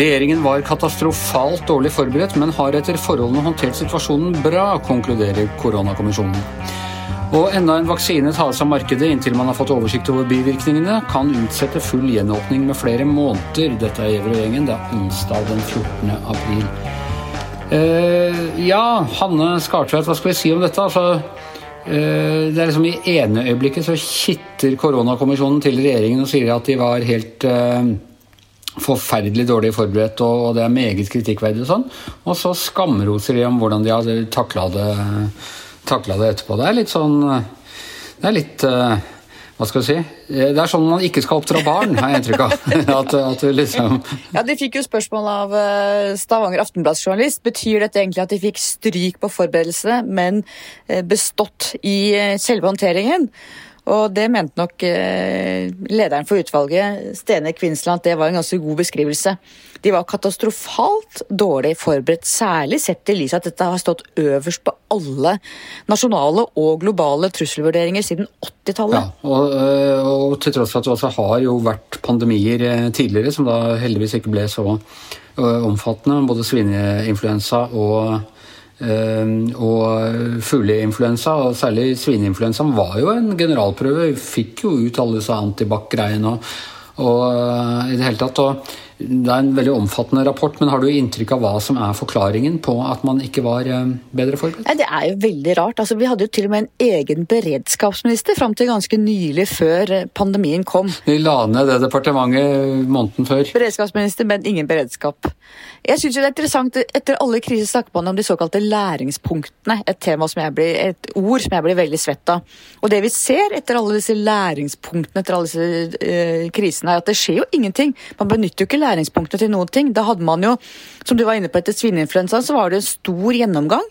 Regjeringen var katastrofalt dårlig forberedt, men har etter forholdene håndtert situasjonen bra, konkluderer koronakommisjonen. Og enda en vaksine tas av markedet inntil man har fått oversikt over bivirkningene, kan utsette full gjenåpning med flere måneder. Dette er Gjevrøy-gjengen. Det er onsdag den 14. april. Eh, ja, Hanne Skartveit, hva skal vi si om dette? Altså, det er liksom I ene øyeblikket så kitter koronakommisjonen til regjeringen og sier at de var helt eh, forferdelig dårlig forberedt, og det er meget kritikkverdig og sånn. Og så skamroser de om hvordan de har takla det, det etterpå. Det er litt sånn Det er litt hva skal du si? Det er sånn man ikke skal oppdra barn, har jeg inntrykk av. At, at liksom ja, De fikk jo spørsmål av Stavanger Aftenblads-journalist. Betyr dette egentlig at de fikk stryk på forberedelsene, men bestått i selve håndteringen? Og det mente nok eh, lederen for utvalget, Stene Kvinsland, at det var en ganske god beskrivelse. De var katastrofalt dårlig forberedt, særlig sett i lys at dette har stått øverst på alle nasjonale og globale trusselvurderinger siden 80-tallet. Ja, og, eh, og, til tross for at det også har jo vært pandemier eh, tidligere, som da heldigvis ikke ble så omfattende, både svineinfluensa og og fugleinfluensa, og særlig svineinfluensaen, var jo en generalprøve. Vi fikk jo ut alle disse antibac-greiene og, og, i det hele tatt. og det er en veldig omfattende rapport, men har du inntrykk av hva som er forklaringen på at man ikke var eh, bedre forberedt? Nei, det er jo veldig rart. Altså, vi hadde jo til og med en egen beredskapsminister fram til ganske nylig før eh, pandemien kom. Vi la ned det departementet måneden før. Beredskapsminister, men ingen beredskap. Jeg syns det er interessant, etter alle kriser snakker man om de såkalte læringspunktene. Et tema som jeg blir, et ord som jeg blir veldig svett av. Og det vi ser etter alle disse læringspunktene etter alle disse eh, krisene, er at det skjer jo ingenting. Man benytter jo ikke læringspunktene læringspunktet til noen ting. Da hadde man jo, som du var inne på etter svineinfluensaen, så var det en stor gjennomgang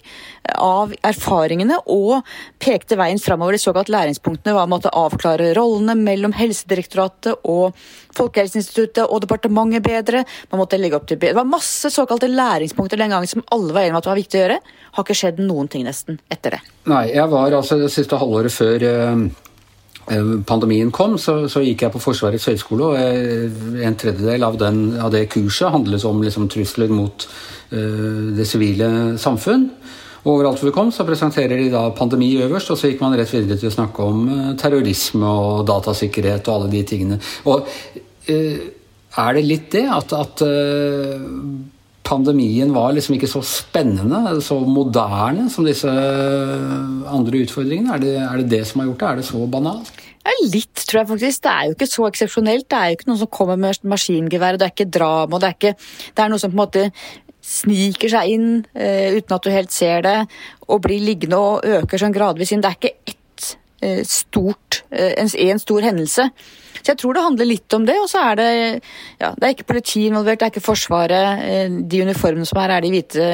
av erfaringene og pekte veien framover. De såkalte læringspunktene var å måtte avklare rollene mellom Helsedirektoratet og Folkehelseinstituttet og departementet bedre. Man måtte legge opp til bedre. Det var masse såkalte læringspunkter den gangen som alle var enige om at det var viktig å gjøre. Har ikke skjedd noen ting nesten etter det. Nei, jeg var altså det siste halvåret før Eh, pandemien kom, så, så, gikk jeg på Forsvarets høgskole, og en tredjedel av, den, av det kurset handlet om liksom, trusler mot uh, det sivile samfunn. Overalt hvor vi kom, så presenterer de da pandemi øverst, og så gikk man rett videre til å snakke om uh, terrorisme og datasikkerhet og alle de tingene. Og uh, er det litt det at, at pandemien var liksom ikke så spennende, så moderne som disse andre utfordringene? Er det, er det, det som har gjort det? Er det så banalt? Ja, litt, tror jeg faktisk. Det er jo ikke så eksepsjonelt. Det er jo ikke noen som kommer med maskingevær, det er ikke drama. Det er, ikke, det er noe som på en måte sniker seg inn uh, uten at du helt ser det, og blir liggende og øker sånn gradvis inn. Det er ikke ett stort, uh, en, stor hendelse. Så jeg tror det handler litt om det. Og så er det ja, det er ikke politi involvert, det er ikke Forsvaret. De uniformene som er, er de hvite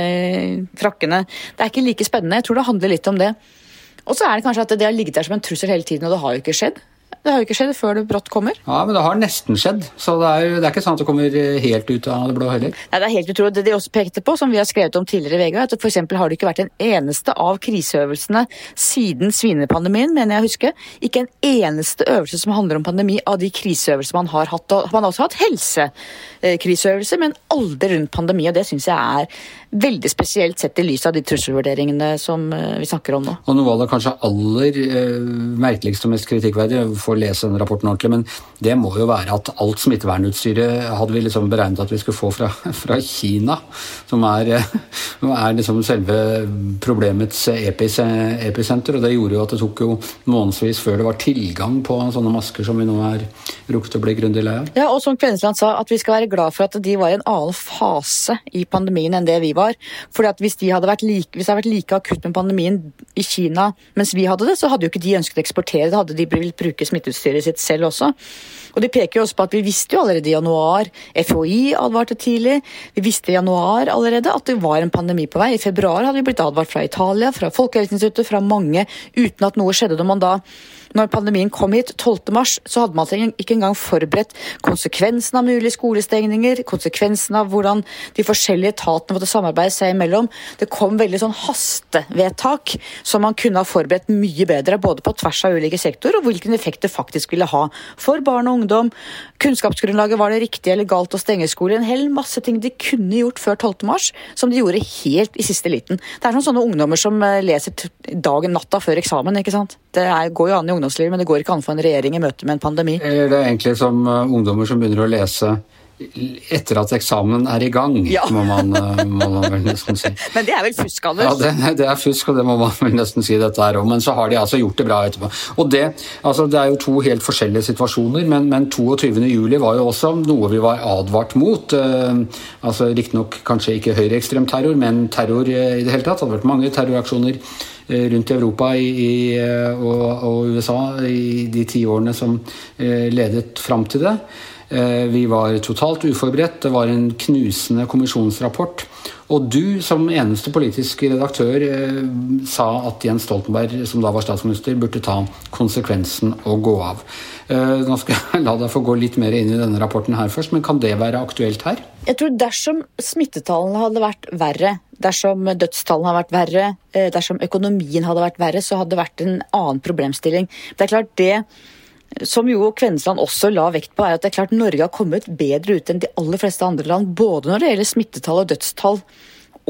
frakkene. Det er ikke like spennende. Jeg tror det handler litt om det. Og så er det kanskje at det har ligget der som en trussel hele tiden, og det har jo ikke skjedd. Det har jo ikke skjedd før det brått kommer. Ja, men det har nesten skjedd. Så det er, det er ikke sånn at det kommer helt ut av det blå heller. Nei, det er helt utrolig. Det de også pekte på, som vi har skrevet om tidligere i VG, at f.eks. har det ikke vært en eneste av kriseøvelsene siden svinepandemien, mener jeg å huske. Ikke en eneste øvelse som handler om pandemi av de kriseøvelsene man har hatt. Man har også hatt helsekriseøvelser, men aldri rundt pandemi, og det syns jeg er veldig spesielt sett i lys av de trusselvurderingene som eh, vi snakker om nå. Og Noe av det kanskje aller eh, merkeligste og mest kritikkverdige, får lese den rapporten ordentlig, men det må jo være at alt smittevernutstyret hadde vi liksom beregnet at vi skulle få fra, fra Kina, som er, eh, er liksom selve problemets episenter. og Det gjorde jo at det tok jo månedsvis før det var tilgang på sånne masker som vi nå er rukket å bli grundig lei av. Ja, og som Kvennesland sa, at vi skal være glad for at de var i en annen fase i pandemien enn det vi var. Fordi at Hvis, de hadde vært like, hvis det hadde vært like akutt med pandemien i Kina mens vi hadde det, så hadde jo ikke de ønsket å eksportere. Da hadde de villet bruke bruke smitteutstyret sitt selv også. Og De peker jo også på at vi visste jo allerede i januar, FHI advarte tidlig, vi visste i januar allerede at det var en pandemi på vei. I februar hadde vi blitt advart fra Italia, fra Folkehelseinstituttet, fra mange, uten at noe skjedde. Når man da når pandemien kom hit 12.3, så hadde man ikke engang forberedt konsekvensen av mulige skolestengninger, konsekvensen av hvordan de forskjellige etatene måtte samarbeide seg imellom. Det kom veldig sånn hastevedtak som man kunne ha forberedt mye bedre, både på tvers av ulike sektorer, og hvilken effekt det faktisk ville ha for barn og ungdom. Kunnskapsgrunnlaget, var det riktig eller galt å stenge skolen. En hel masse ting de kunne gjort før 12.3, som de gjorde helt i siste liten. Det er sånn sånne ungdommer som eh, leser dagen natta før eksamen, ikke sant. Det er, går jo an i ungdomslivet, men det går ikke an for en regjering i møte med en pandemi. Eller det er egentlig som uh, ungdommer som begynner å lese etter at eksamen er i gang, ja. må, man, uh, må, man, vel nesten si. Men det er vel fusk, Anders? Ja, det, det, er fusk, og det må man vel nesten si dette her òg. Men så har de altså gjort det bra etterpå. Og det, altså, det er jo to helt forskjellige situasjoner, men, men 22.07 var jo også noe vi var advart mot. Uh, altså Riktignok kanskje ikke høyreekstrem terror, men terror i det hele tatt. Det hadde vært mange terroraksjoner Eh, rundt i Europa i, i, eh, og, og, USA i de ti årene som eh, ledet fram til det. Vi var totalt uforberedt. Det var en knusende kommisjonsrapport. Og du som eneste politiske redaktør sa at Jens Stoltenberg, som da var statsminister, burde ta konsekvensen og gå av. Nå skal jeg la deg få gå litt mer inn i denne rapporten her først, men kan det være aktuelt her? Jeg tror dersom smittetallene hadde vært verre Dersom dødstallene hadde vært verre, eh, dersom økonomien hadde vært verre, så hadde det vært en annen problemstilling. Det er klart det som jo Kvennesland også la vekt på, er at det er klart Norge har kommet bedre ut enn de aller fleste andre land, både når det gjelder smittetall og dødstall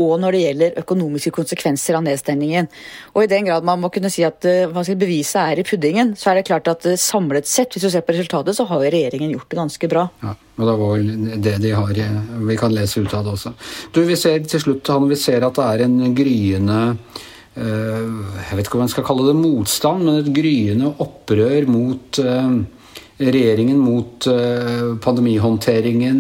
og når det gjelder økonomiske konsekvenser av nedstengningen. Og I den grad man må kunne si at uh, beviset er i puddingen, så er det klart at uh, samlet sett, hvis du ser på resultatet, så har jo regjeringen gjort det ganske bra. Ja, og det var det de har eh, Vi kan lese ut av det også. Du, Vi ser til slutt Hanne, vi ser at det er en gryende jeg vet ikke om man skal kalle det motstand, men et gryende opprør mot regjeringen, mot pandemihåndteringen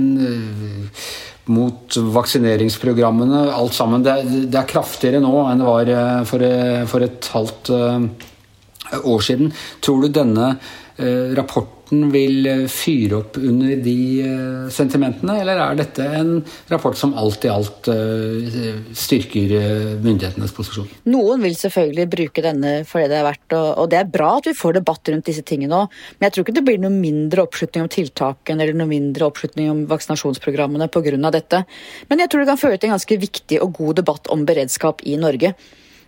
mot vaksineringsprogrammene, alt sammen. Det er, er, kraftigere nå enn det var eh, for, eh, et halvt eh, år siden. Tror du denne rapporten rapporten vil eh, fyre opp under de eh, sentimentene, eller er dette en rapport som alt i alt eh, styrker myndighetenes posisjon? Noen vil selvfølgelig bruke denne for det det er verdt, og det er bra at vi får debatt rundt disse tingene òg. Men jeg tror ikke det blir noe mindre oppslutning om tiltakene eller noe mindre oppslutning om vaksinasjonsprogrammene pga. dette. Men jeg tror det kan føre til en ganske viktig og god debatt om beredskap i Norge.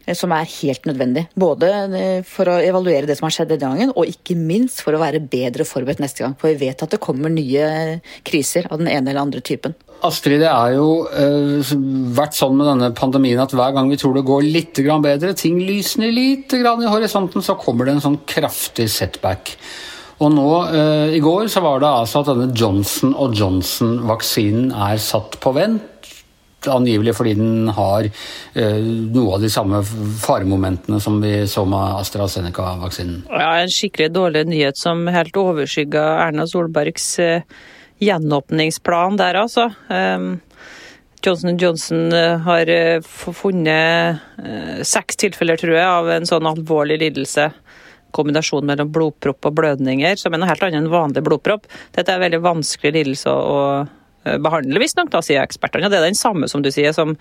Eh, som er helt nødvendig. Både eh, for å evaluere det som har skjedd denne gangen, og ikke minst for å være bedre forberedt neste gang. For vi vet at det kommer nye kriser av den ene eller andre typen. Astrid, det er jo uh, vært sånn med denne pandemien at hver gang vi tror det går litt bedre, ting lysner litt i horisonten, så kommer det en sånn kraftig setback. Og nå, uh, I går så var det altså at denne Johnson Johnson-vaksinen er satt på vent angivelig fordi den har eh, noe av de samme faremomentene som vi så med AstraZeneca-vaksinen. Ja, En skikkelig dårlig nyhet som helt overskygga Erna Solbergs eh, gjenåpningsplan der, altså. Um, Johnson Johnson eh, har funnet seks tilfeller, tror jeg, av en sånn alvorlig lidelse kombinasjon mellom blodpropp og blødninger, som er noe helt annet enn vanlig blodpropp. Dette er en veldig vanskelig lidelse å, Eh, behandle, visstnok, sier ekspertene. Det er den samme som du sier, som,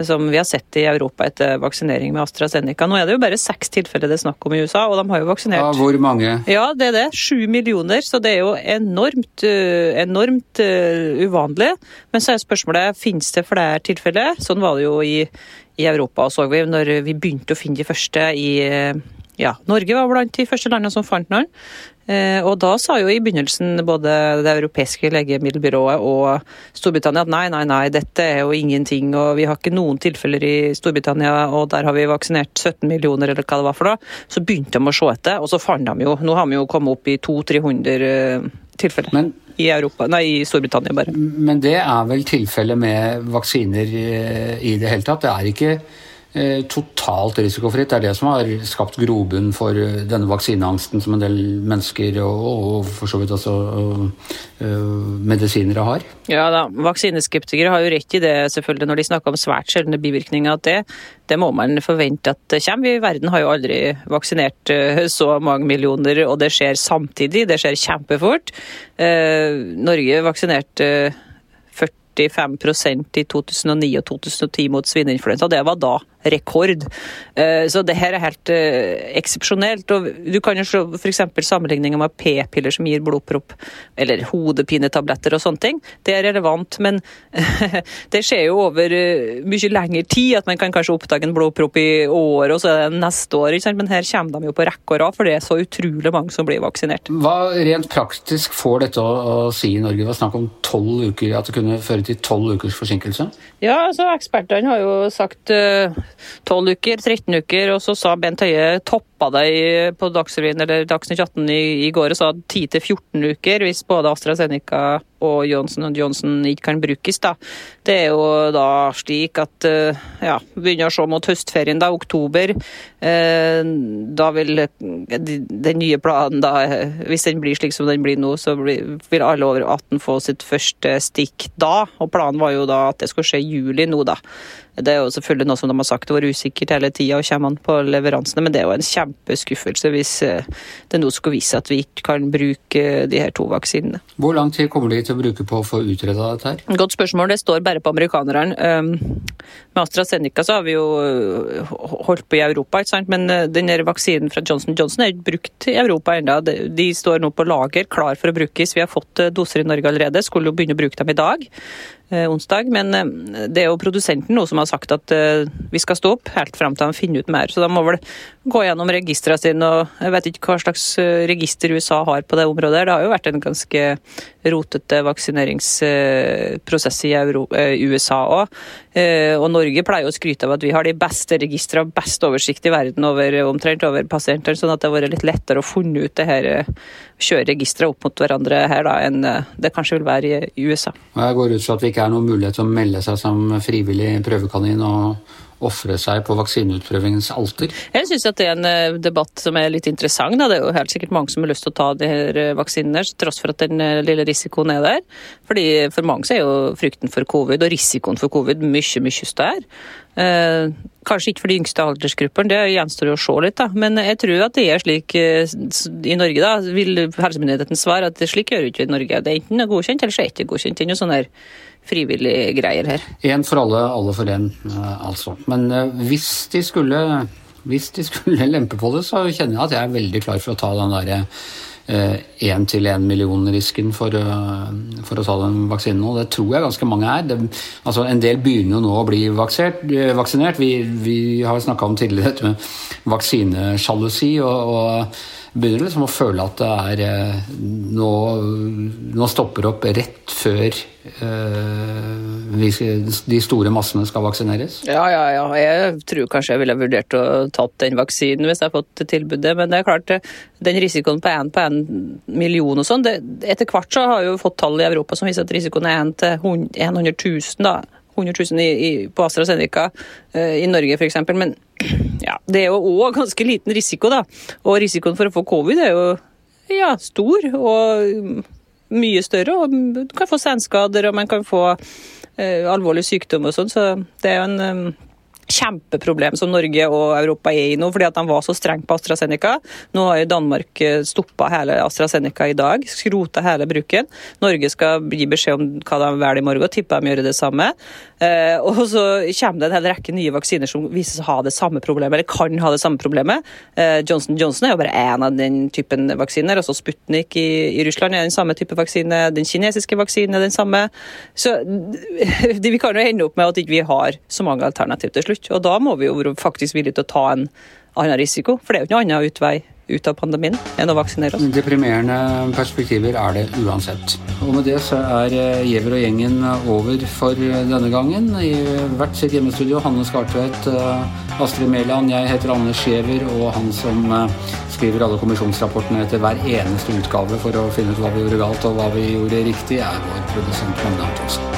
som, vi har sett i Europa etter vaksinering med AstraZeneca. Nå er det jo bare seks tilfeller det er snakk om i USA, og de har jo vaksinert Ja, Hvor mange? Ja, det er det. Sju millioner. Så det er jo enormt, eh, enormt uh, uvanlig. Men så er spørsmålet finnes det flere tilfeller. Sånn var det jo i, i Europa, så vi, når vi begynte å finne de første i ja, Norge var blant de første landene som fant noen. Eh, og da sa jo i begynnelsen både det europeiske legemiddelbyrået og Storbritannia at nei, nei, nei, dette er jo ingenting, og vi har ikke noen tilfeller i Storbritannia, og der har vi vaksinert 17 millioner, eller hva det var for noe. Så begynte de å se etter, og så fant de jo Nå har vi jo kommet opp i 200-300 eh, tilfeller. Men i, Europa, nei, i Storbritannia, bare. Men det er vel tilfellet med vaksiner i det hele tatt? Det er ikke eh, totalt risikofritt. Det er det som har skapt grobunn for eh, denne vaksineangsten som en del mennesker og, og for så vidt også uh, medisinere har. Ja da, Vaksineskeptikere har jo rett i det selvfølgelig når de snakker om svært sjeldne bivirkninger. at det, det må man forvente at det kommer. Verden har jo aldri vaksinert så mange millioner, og det skjer samtidig. Det skjer kjempefort. Norge vaksinerte 45% i 2009 og 2010 mot svineinfluensa. Det var da rekord. Eh, så det her er helt eh, eksepsjonelt. Og du kan jo se f.eks. sammenligninger med p-piller som gir blodpropp, eller hodepinetabletter og sånne ting. Det er relevant, men det skjer jo over eh, mye lengre tid at man kan kanskje oppdage en blodpropp i år, og så er det neste år. Men her kommer de jo på rekke og rad, for det er så utrolig mange som blir vaksinert. Hva rent praktisk får dette å, si i Norge? Det var snakk om tolv uker, at det kunne føre til tolv ukers forsinkelse? Ja, altså ekspertene har jo sagt 12 uker, 13 uker, og så sa Bent Høie toppa det på Dagsrevyen eller Dagsnytt 18 i, i, går og sa 10-14 uker hvis både AstraZeneca og Johnson Johnson ikke kan brukes. da. Det er jo da slik at eh, ja, begynner å se mot høstferien, da, oktober. Eh, da vil den nye planen, da, hvis den blir slik som den blir nå, så vil alle over 18 få sitt første stikk da. Og planen var jo da at det skulle skje i juli nå, da. Det er jo selvfølgelig noe som de har sagt det var usikkert hele tida, og kommer an på leveransene, men det er jo en kjempeskuffelse hvis eh, det nå skulle vise at vi ikke kan bruke de her to vaksinene. Hvor lang tid kommer de til å bruke på å få utreda dette her? Godt spørsmål, det står bare på amerikanerne. Um, med AstraZeneca så har vi jo uh, holdt på i Europa, ikke sant? men denne den vaksinen fra Johnson Johnson er ikke brukt i Europa ennå. De står nå på lager, klar for å brukes. Vi har fått uh, doser i Norge allerede, skulle jo begynne å bruke dem i dag. Eh, onsdag. Men eh, det er jo produsenten nå som har sagt at eh, vi skal stå opp helt frem til de finner ut mer. Så de må vel gå gjennom registrene sine. og Jeg vet ikke hva slags register USA har på det området. Det har jo vært en ganske rotete vaksineringsprosess i USA òg. Og Norge pleier å skryte av at vi har de beste registrene, best oversikt i verden over, omtrent over pasienter, sånn at det har vært litt lettere å funne ut det her, kjøre registre opp mot hverandre her da, enn det kanskje vil være i USA. Jeg går ut fra at vi ikke er noen mulighet til å melde seg som frivillig prøvekanin og ofre seg på vaksineutprøvingens alter? Jeg syns det er en eh, debatt som er litt interessant. Det er jo helt sikkert mange som har lyst til å ta de her eh, vaksinene, tross for at den eh, lille risikoen er der. Fordi For mange så er jo frykten for covid og risikoen for covid mye, mye større. Kanskje ikke for de yngste aldersgruppene, det gjenstår jo å se litt. da. Men jeg tror at det er slik i Norge, da, vil helsemyndigheten svare at slik gjør ikke i Norge. Det er enten godkjent eller så er det ikke godkjent. Det er noe sånn her frivillige greier her. Én for alle, alle for én, eh, altså. Men eh, hvis de skulle hvis de skulle lempe på det, så kjenner jeg at jeg er veldig klar for å ta den derre én eh, til én million-risken for, for, å ta den vaksinen. Og det tror jeg ganske mange er. Det, altså En del begynner jo nå å bli vaksert, vaksinert. Vi, vi har snakka om tidligere dette med vaksinesjalusi. og, og begynner liksom å føle at det er eh, nå, nå stopper opp rett før uh, de store massene skal vaksineres? Ja, ja, ja. Jeg tror kanskje jeg ville vurdert å tatt den vaksinen hvis jeg har fått tilbudet. Men det er klart, den risikoen på én på én million og sånn Etter hvert så har jeg jo fått tall i Europa som viser at risikoen er 1 til 100 000. da. 100 000 i, i, på AstraZeneca uh, i Norge f.eks. Men ja, det er jo òg ganske liten risiko, da. Og risikoen for å få covid er jo ja, stor og mye større. Og du kan få senskader, og man kan få uh, alvorlig sykdom og sånn, så det er jo en um, kjempeproblem som Norge og Europa er i nå, fordi at de var så strenge på AstraZeneca. Nå har jo Danmark eh, stoppa hele AstraZeneca i dag, skrota hele bruken. Norge skal gi beskjed om hva de velger i morgen, tipper de gjør det samme. Eh, og så kommer det en hel rekke nye vaksiner som viser seg å ha det samme problemet, eller kan ha det samme problemet. Eh, Johnson Johnson er jo bare én av den typen vaksiner. altså Sputnik i, i, Russland er den samme type vaksine. Den kinesiske vaksinen er den samme. Så vi kan jo ende opp med at vi ikke har så mange alternativ til slutt slutt. Og da må vi jo være faktisk villige til å ta en annen risiko, for det er jo ikke noen annen utvei ut av pandemien enn å vaksinere oss. Deprimerende perspektiver er det uansett. Og med det så er eh, Giæver og gjengen over for denne gangen. I hvert sitt hjemmestudio Hanne Skartvedt, eh, Astrid Mæland, jeg heter Anders Giæver, og han som eh, skriver alle kommisjonsrapportene etter hver eneste utgave for å finne ut hva vi gjorde galt og hva vi gjorde riktig, er vår produsent Magne Antonsen.